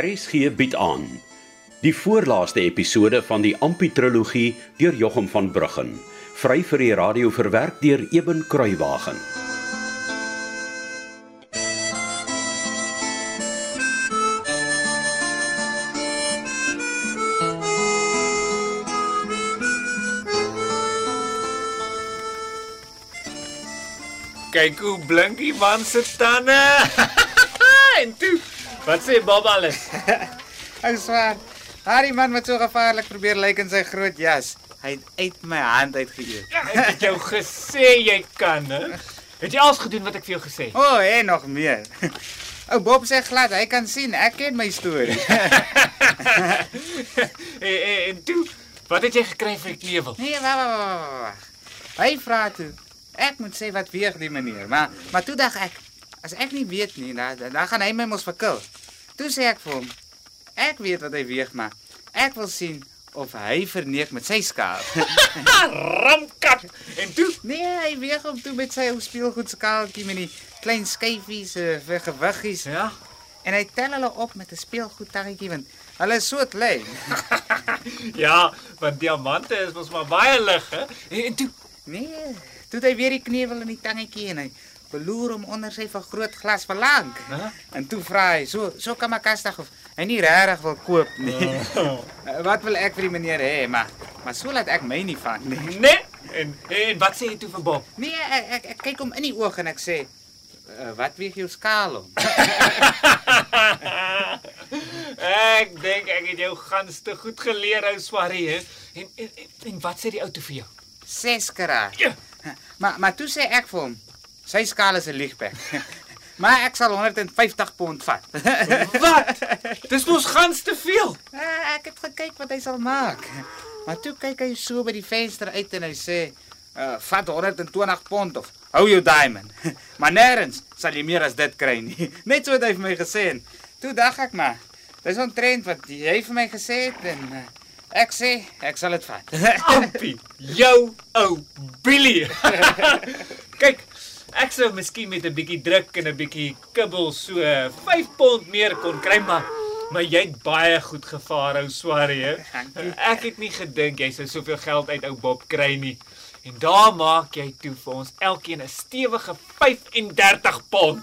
RSG bied aan die voorlaaste episode van die Amputrologie deur Jochum van Bruggen, vry vir die radio verwerk deur Eben Kruiwagen. Kyk hoe blink die man se tande. en toe, wat sê Bob alles? Ek swaar. Daardie man wat so gevaarlik probeer lyk in sy groot jas, hy het uit my hand uitgeëet. Ek het jou gesê jy kan, hè? Het jy alles gedoen wat ek vir jou gesê het? O, oh, en nog meer. Ou Bob sê glad, hy kan sien, ek ken my storie. en, en, en toe, wat het jy gekry vir die knevel? Nee, wag, wag, wag. Hy vra toe. Ek moet sê wat weeg die meneer, maar maar toe dink ek, as ek nie weet nie, dan dan gaan hy my mos verkil. Toe sê ek vir hom, ek weet wat hy weeg, maar ek wil sien of hy verneek met sy skaal. Ramkat. En toe, Nee, hy weeg hom toe met sy ou speelgoedskaaltjie met die klein skyfies uh, vir gewiggies ja. en hy tel hulle op met 'n speelgoedtarretjie want hulle is so klein. Ja, want diamante is mos maar baie lig, hè? En, toe, Nee, toe het hy weer die knewel in die tangetjie en hy beloer hom onder sy vergroot glas verlang. Hæ? En toe vra hy, "So, so kan makastig of hy nie regtig wil koop nie. Eh, wat wil ek vir die meneer hê, maar maar so laat ek my nie van nie. nee. En en wat sê jy toe vir Bob? Nee, ek ek, ek kyk hom in die oë en ek sê, uh, "Wat weeg jou skaal om?" ek dink ek het jou gans te goed geleer ou Swarrie, hè? En, en en en wat sê die ou toe vir jou? 6 karaat. Ja. Maar maar toe sê ek vir hom, sy skaal is 'n liegpek. maar ek sal 150 pond vat. Wat? Dis mos gans te veel. Ah, ek het gekyk wat hy sal maak. Maar toe kyk hy so by die venster uit en hy sê, uh, "Vat 120 pond of hou jou diamond." maar nêrens sal jy meer as dit kry nie. Net so het hy vir my gesê en toe dink ek maar, dis 'n trend wat jy vir my gesê het en uh, ek sê ek sal dit vat. Ampie, jou ou Billy. Kyk, ek sou miskien met 'n bietjie druk en 'n bietjie kibbel so 5 pond meer kon kry, maar maar jy het baie goed gevaar ou? Dankie. Ek het nie gedink jy sou soveel geld uit ou Bob kry nie. En daar maak jy toe vir ons elkeen 'n stewige 35 pond.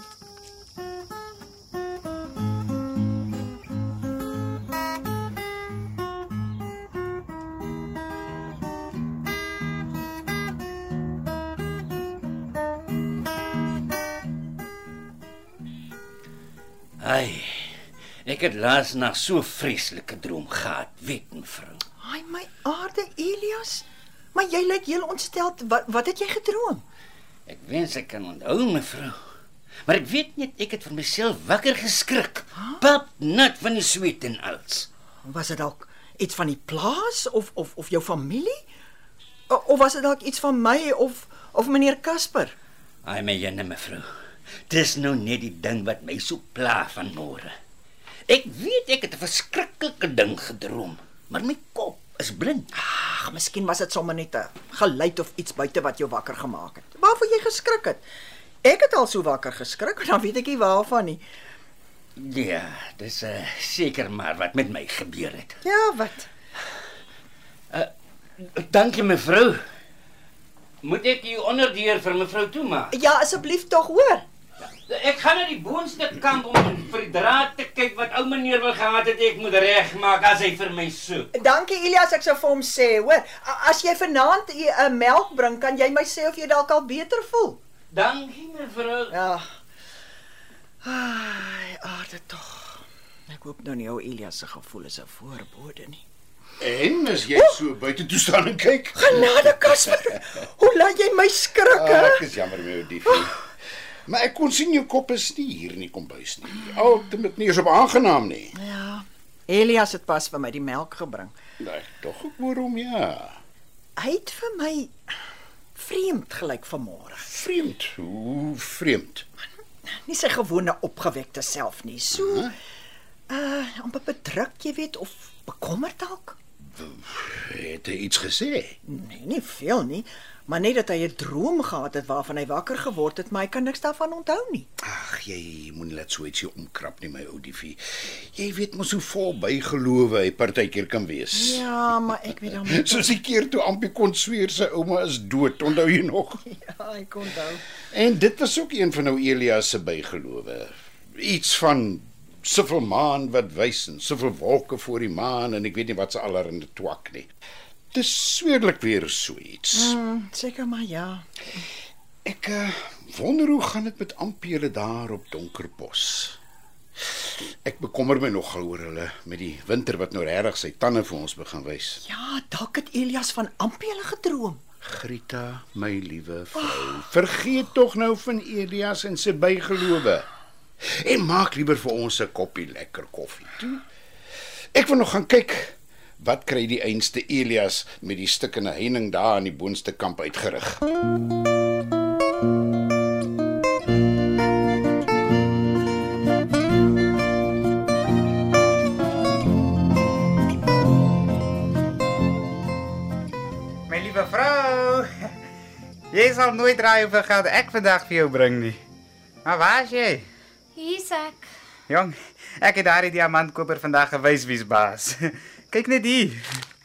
Ek het laas nag so vreeslike droom gehad, weet mevrou. Ai my aarde Elias. Maar jy lyk heel ontstel. Wat wat het jy gedroom? Ek wens ek kan onthou mevrou. Maar ek weet net ek het vir myself wakker geskrik. Pap nat van die sweet en als. Was dit dalk iets van die plaas of of of jou familie? O, of was dit dalk iets van my of of meneer Casper? Ai my jene mevrou. Dis nou net die ding wat my so pla van môre. Ek weet ek het 'n verskriklike ding gedroom, maar my kop is blind. Ag, miskien was dit sommer net 'n geluid of iets buite wat jou wakker gemaak het. Waarvoor jy geskrik het? Ek het al so wakker geskrik en dan weet ek nie waarvan nie. Ja, dis uh, seker maar wat met my gebeur het. Ja, wat? Dankie mevrou. Moet ek u onderdeur vir mevrou toemaak? Ja, asseblief tog hoor. Ek gaan na die boonste kamp om vir die draad te kyk wat ou meneer wil gehad het ek moet regmaak as hy vir my soek. Dankie Elias, ek sou vir hom sê, hoor, as jy vanaand 'n uh, melk bring, kan jy my sê of jy dalk al beter voel. Dankie mevrou. Ja. Ai, aarde tog. Ek hoop nou nie ou Elias se gevoel is 'n voorbode nie. En as jy so buite toe staan en kyk. Genade Casper. Hoe laat jy my skrik, Ah, hè? Ek is jammer met jou diefie. Maar ek kon sien jou kop is nie hier in die kombuis nie. Al dit nie is op aangenaam nie. Ja. Elias het pas vir my die melk gebring. Nee, tog ek hoor hom ja. Hy het vir my vreemd gelyk vanmôre. Vreemd. Hoe vreemd. Nie sy gewone opgewekte self nie. So uh amper bedruk, jy weet, of bekommerd dalk. Het hy iets gesê? Nee, nie veel nie, maar net dat hy 'n droom gehad het waarvan hy wakker geword het, maar hy kan niks daarvan onthou nie. Ag, jy moenie laat so ietsie omkrap nie, my ou diefie. Jy weet mos hoe vol bygelowe hy partykeer kan wees. Ja, maar ek weet dan nie. Soos die keer toe Ampie kon sweer sy ouma is dood, onthou jy nog? Ja, ek onthou. En dit was ook een van ou Elias se bygelowe. Iets van soveel maan wat wys en soveel wolke voor die maan en ek weet nie wat se allerhande twak nie. Dis sweerlik weer so iets. Hmm, seker maar ja. Ek uh, wonder hoe gaan dit met Ampie hulle daar op Donkerbos. Ek bekommer my nogal oor hulle met die winter wat nou regtig sy tande vir ons begin wys. Ja, dalk het Elias van Ampie hulle gedroom. Grita, my liewe vrou, vergeet tog nou van Elias en sy bygelowe. En maak liewer vir ons 'n koppie lekker koffie toe. Ek wil nog gaan kyk wat kry die einste Elias met die stukkende heining daar aan die boonste kamp uitgerig. My liewe vrou. Jy sal nooit raai hoeveel geld ek vandag vir jou bring nie. Maar waar is jy? Hier's ek. Jong, ek het daardie diamantkoper vandag gewys wie's baas. Kyk net hier.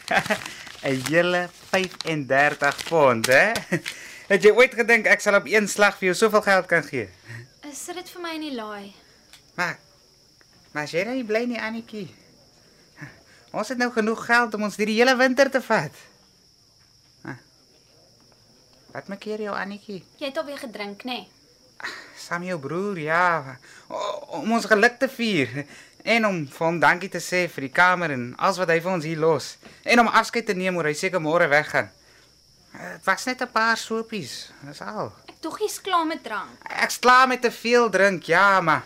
'n Hele 35 pond, hè? Het jy ooit gedink ek sal op een slag vir jou soveel geld kan gee? Sit dit vir my in die laai. Maar Maar jy nou nie bly nie, Annetjie. Ons het nou genoeg geld om ons hierdie hele winter te vat. Ah. Wat maak jy jou Annetjie? Jy het alweer gedrink, nê? Nee? Saam jou broer, ja. Om ons geluk te vier en om vir hom dankie te sê vir die kamer en alles wat hy vir ons hier los en om afskeid te neem oor hy seker môre weggaan. Dit was net 'n paar sopies, dis al. Ek dog jy's klaar met drank. Ek's klaar met te veel drink, ja, maar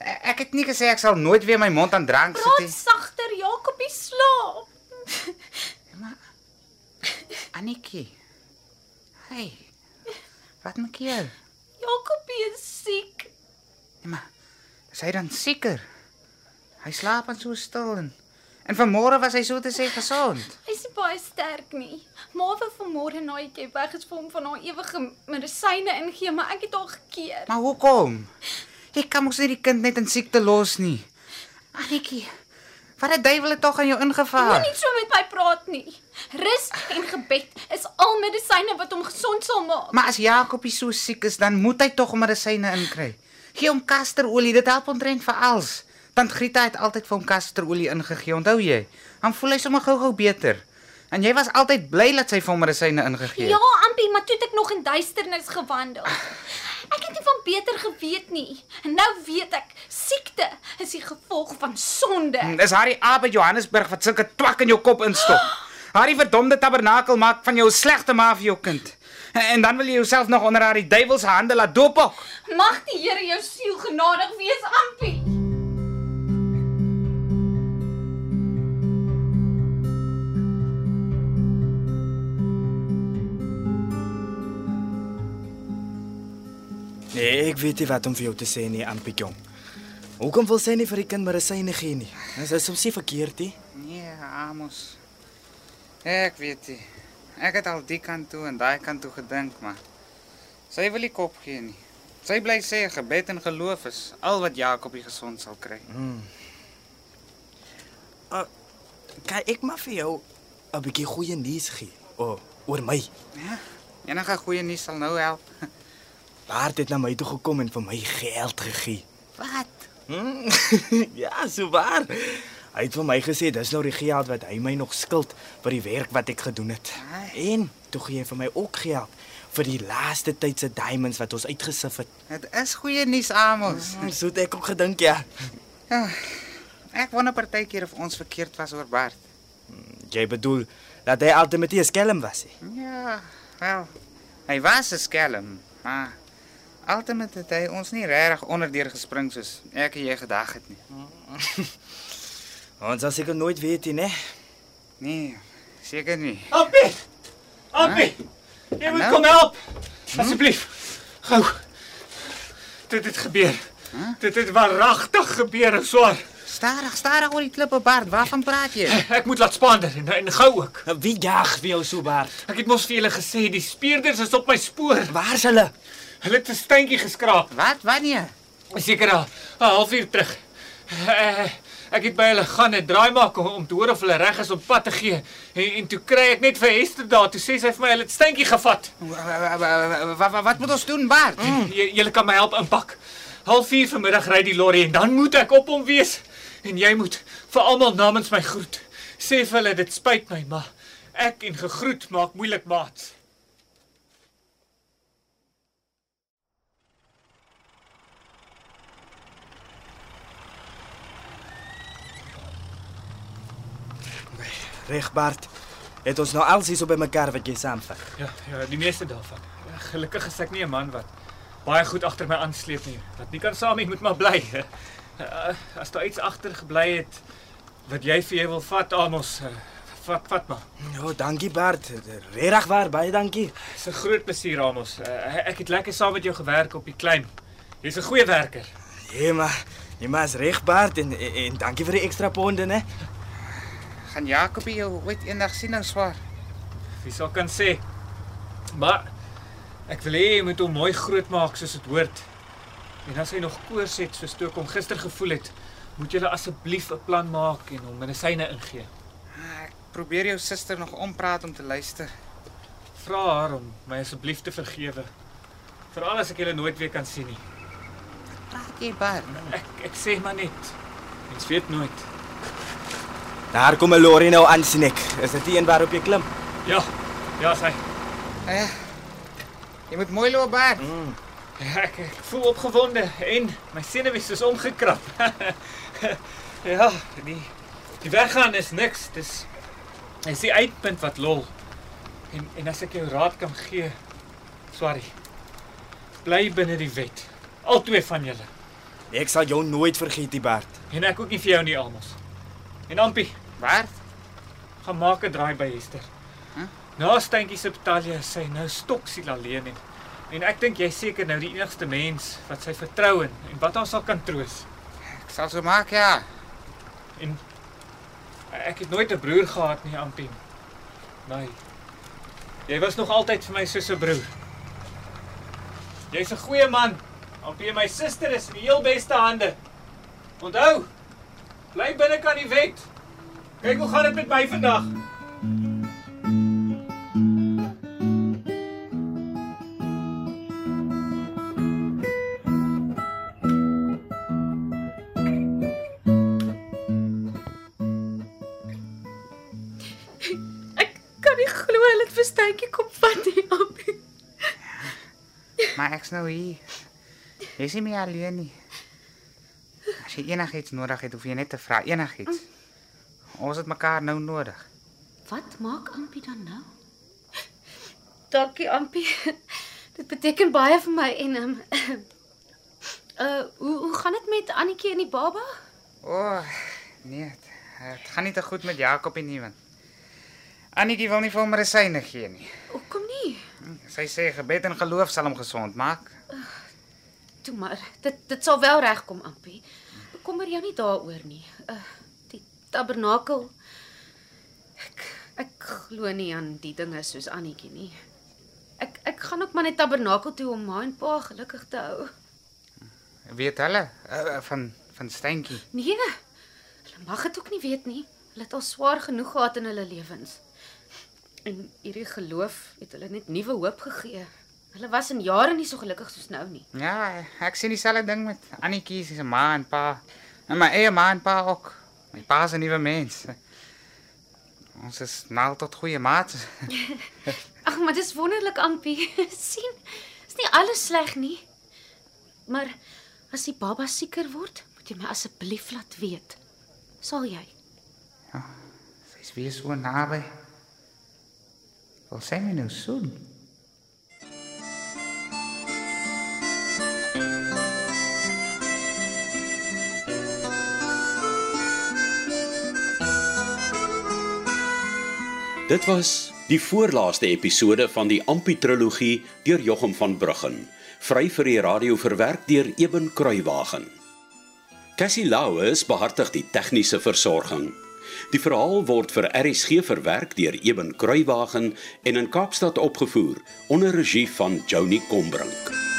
ek het nie gesê ek sal nooit weer my mond aan drank sit Praat nie. sagter, Jakobie slaap. Annetjie. Hey. Wat maak jy? Jakobie is siek. Nee, maar is hy dan seker? Hy slaap aan so stil en en vanmôre was hy so te sê gesond. Hy's nie baie sterk nie. Maar vir vanmôre na jy weg is vir hom van haar ewige medisyne ingee, maar ek het haar gekeer. Maar hoekom? Jy kan mos nie die kind net in siekte los nie. Annetjie, wat 'n duiwel het tog aan jou ingevaar? Moenie so met my praat nie. Rus en gebed is al medisyne wat hom gesond sal maak. Maar as Jakobie so siek is, dan moet hy tog medisyne inkry. Gee hom kasterolie, dit help omtrent vir alles. Tant Grieta het altyd vir hom kasterolie ingegee, onthou jy? Dan voel hy sommer gou-gou beter. En jy was altyd bly dat sy vir hom medisyne ingegee het. Ja, Ampie, maar toe het ek nog in duisternis gewandel. Ek het van beter geweet nie. Nou weet ek, siekte is die gevolg van sonde. Dis Harry Abe Johannesburg wat sulke twak in jou kop instop. Harry verdomde tabernakel maak van jou 'n slegte ma vir jou kind. En dan wil jy jouself nog onder haar die duiwel se hande laat doop ook. Mag die Here jou siel genadig wees, Ampie. Nee, ek weet nie wat om vir jou te sê nie, Ampie jong. Hoekom wil sy nie vir die kind medisyne gee nie? Dit is soms nie verkeerd nie. Nee, Amos. Ek weet nie. Ek het al die kant toe en daai kant toe gedink, maar sy wil nie kop gee nie. Sy bly sê gebed en geloof is al wat Jakobie gesond sal kry. Kan ek maar vir jou 'n bietjie goeie nuus gee? O, oh, oor my. Ja. Enige goeie nuus sal nou help. Bart het na my toe gekom en vir my geld gegee. Wat? Hmm? ja, so waar. Hy het vir my gesê dis nou die geld wat hy my nog skuld vir die werk wat ek gedoen het. Ai. En toe gee hy vir my ook geld vir die laaste tyd se diamonds wat ons uitgesif het. Dit is goeie nuus, Amos. Hmm, So het ek ook gedink ja. Ja. Ek wonder partykeer of ons verkeerd was oor Bart. Jy bedoel dat hy altyd met die skelm was. He? Ja, wel. Hy was 'n skelm, maar altyd het hy ons nie regtig onderdeur gespring soos ek en jy gedag het nie. Ons sal seker nooit weet nie, né? Nee, seker nie. Appie! Appie! Jy moet Nou? kom help. Asseblief. Gou. Dit het gebeur. Dit het waaragtig gebeur, ek swaar. Stadig, stadig oor die klippe Bart. Waarvan praat jy? Ek moet laat spaander en, en gou ook. Wie jag vir jou so baard? Ek het mos vir julle gesê die speurders is op my spoor. Waar's hulle? Hulle het 'n steentjie geskraap. Wat? Wanneer? Seker al 'n halfuur terug. Uh, ek het by hulle gaan 'n draai maak om, om te hoor of hulle reg is om pad te gee. En, en toe kry ek net vir Hester daar, toe sê sy vir my hulle het steentjie gevat. Wat wat moet ons doen, Bart? Mm. Julle kan my help inpak. Half 4 vanmiddag ry die lorry en dan moet ek op hom wees. En jy moet vir almal namens my groet. Sê vir hulle dit spyt my, maar ek en gegroet maak moeilik maats. Reg Bart. Het ons nou hier so by mekaar wat jy saamvat. Ja, ja, die meeste daarvan. Ja, gelukkig is ek nie 'n man wat baie goed agter my aansleep nie. Wat nie kan saam nie, moet maar bly. Uh, as daar iets agter gebly het wat jy vir jou wil vat, Amos, uh, vat vat maar. Ja, dankie Bart. Regtig waar, baie dankie. Dis 'n groot plesier, Amos. Uh, ek het lekker saam met jou gewerk op die klein. Jy's 'n goeie werker. Ja, maar jy mas reg Bart en, en, en dankie vir die ekstra ponde, né? Gaan Jakobie jou ooit eendag sien nou swaar? Wie sal kan sê? Maar ek wil hê jy moet hom mooi groot maak soos dit hoort. En as hy nog koors het soos toe ek hom gister gevoel het, moet jy asseblief 'n plan maak en hom medisyne ingee. Ek probeer jou suster nog ompraat om te luister. Vra haar om my asseblief te vergewe. Veral as ek julle nooit weer kan sien nie. Praat jy Bart? Ek ek sê maar net. Mens weet nooit. Daar kom 'n lorry nou aan sien ek. Is dit die een waarop jy klim? Ja. Ja, sy. Eh. Jy moet mooi loop Bart. Mm. Ja, ek, ek voel opgewonde en my senuwees is omgekrap. ja, die die weggaan is niks. Dis is die uitpunt wat lol. En en as ek jou raad kan gee, sorry. Bly binne die wet. Albei van julle. Ek sal jou nooit vergeet, die Bart. En ek ook nie vir jou nie, Amos. En Ampie, Bart? gaan maak 'n draai by Hester. Huh? Na Steentjie se betalje is sy nou stoksiel alleen en en ek dink jy's seker nou die enigste mens wat sy vertrou en, en wat haar sal kan troos. Ek sal so maak ja. En ek het nooit 'n broer gehad nie, Ampie. Nee. Jy was nog altyd vir my soos 'n broer. Jy's 'n goeie man. Ampie, my suster is in die heel beste hande. Onthou, bly binne kan die wet. Kyk hoe gaan dit met my vandag. Ek kan nie glo hulle het vir Stytjie kom vat nie, Appie. Maar ek's nou hier. Jy's nie meer alleen nie. As jy enigiets nodig het, hoef jy net te vra enigiets. Ons het mekaar nou nodig. Wat maak Ampie dan nou? Dankie Ampie. Dit beteken baie vir my en um, uh hoe hoe gaan dit met Annetjie en die baba? O, oh, nee. Dit gaan nie te goed met Jakob en nie want Annetjie wil nie vir hom medisyne gee nie. Hoekom nie? Sy sê gebed en geloof sal hom gesond maak. Toe maar, dit dit sal wel regkom Ampie. Bekommer jou nie daaroor nie. Uh tabernakel ek ek glo nie aan die dinge soos Annetjie nie. Ek ek gaan ook maar net tabernakel toe om ma en pa gelukkig te hou. Weet hulle uh, van van Steentjie? Nee. Hulle mag dit ook nie weet nie. Hulle het al swaar genoeg gehad in hulle lewens. En hierdie geloof het hulle net nuwe hoop gegee. Hulle was in jare nie so gelukkig soos nou nie. Ja, ek sien dieselfde ding met Annetjie se ma en pa. En my eie ma en pa ook. My pa is 'n nuwe mens. Ons is nou tot goeie maats. Ag, maar dis wonderlik, Ampie. sien, is nie alles sleg nie. Maar as die baba sieker word, moet jy my asseblief laat weet. Sal jy? Sy's weer so naby. Wil sy my nou soen? Dit was die voorlaaste episode van die Amputrologie deur Jochum van Bruggen, vry vir die radio verwerk deur Eben Kruiwagen. Cassie Lauis behartig die tegniese versorging. Die verhaal word vir RSG verwerk deur Eben Kruiwagen en in Kaapstad opgevoer onder regie van Joni Combrink.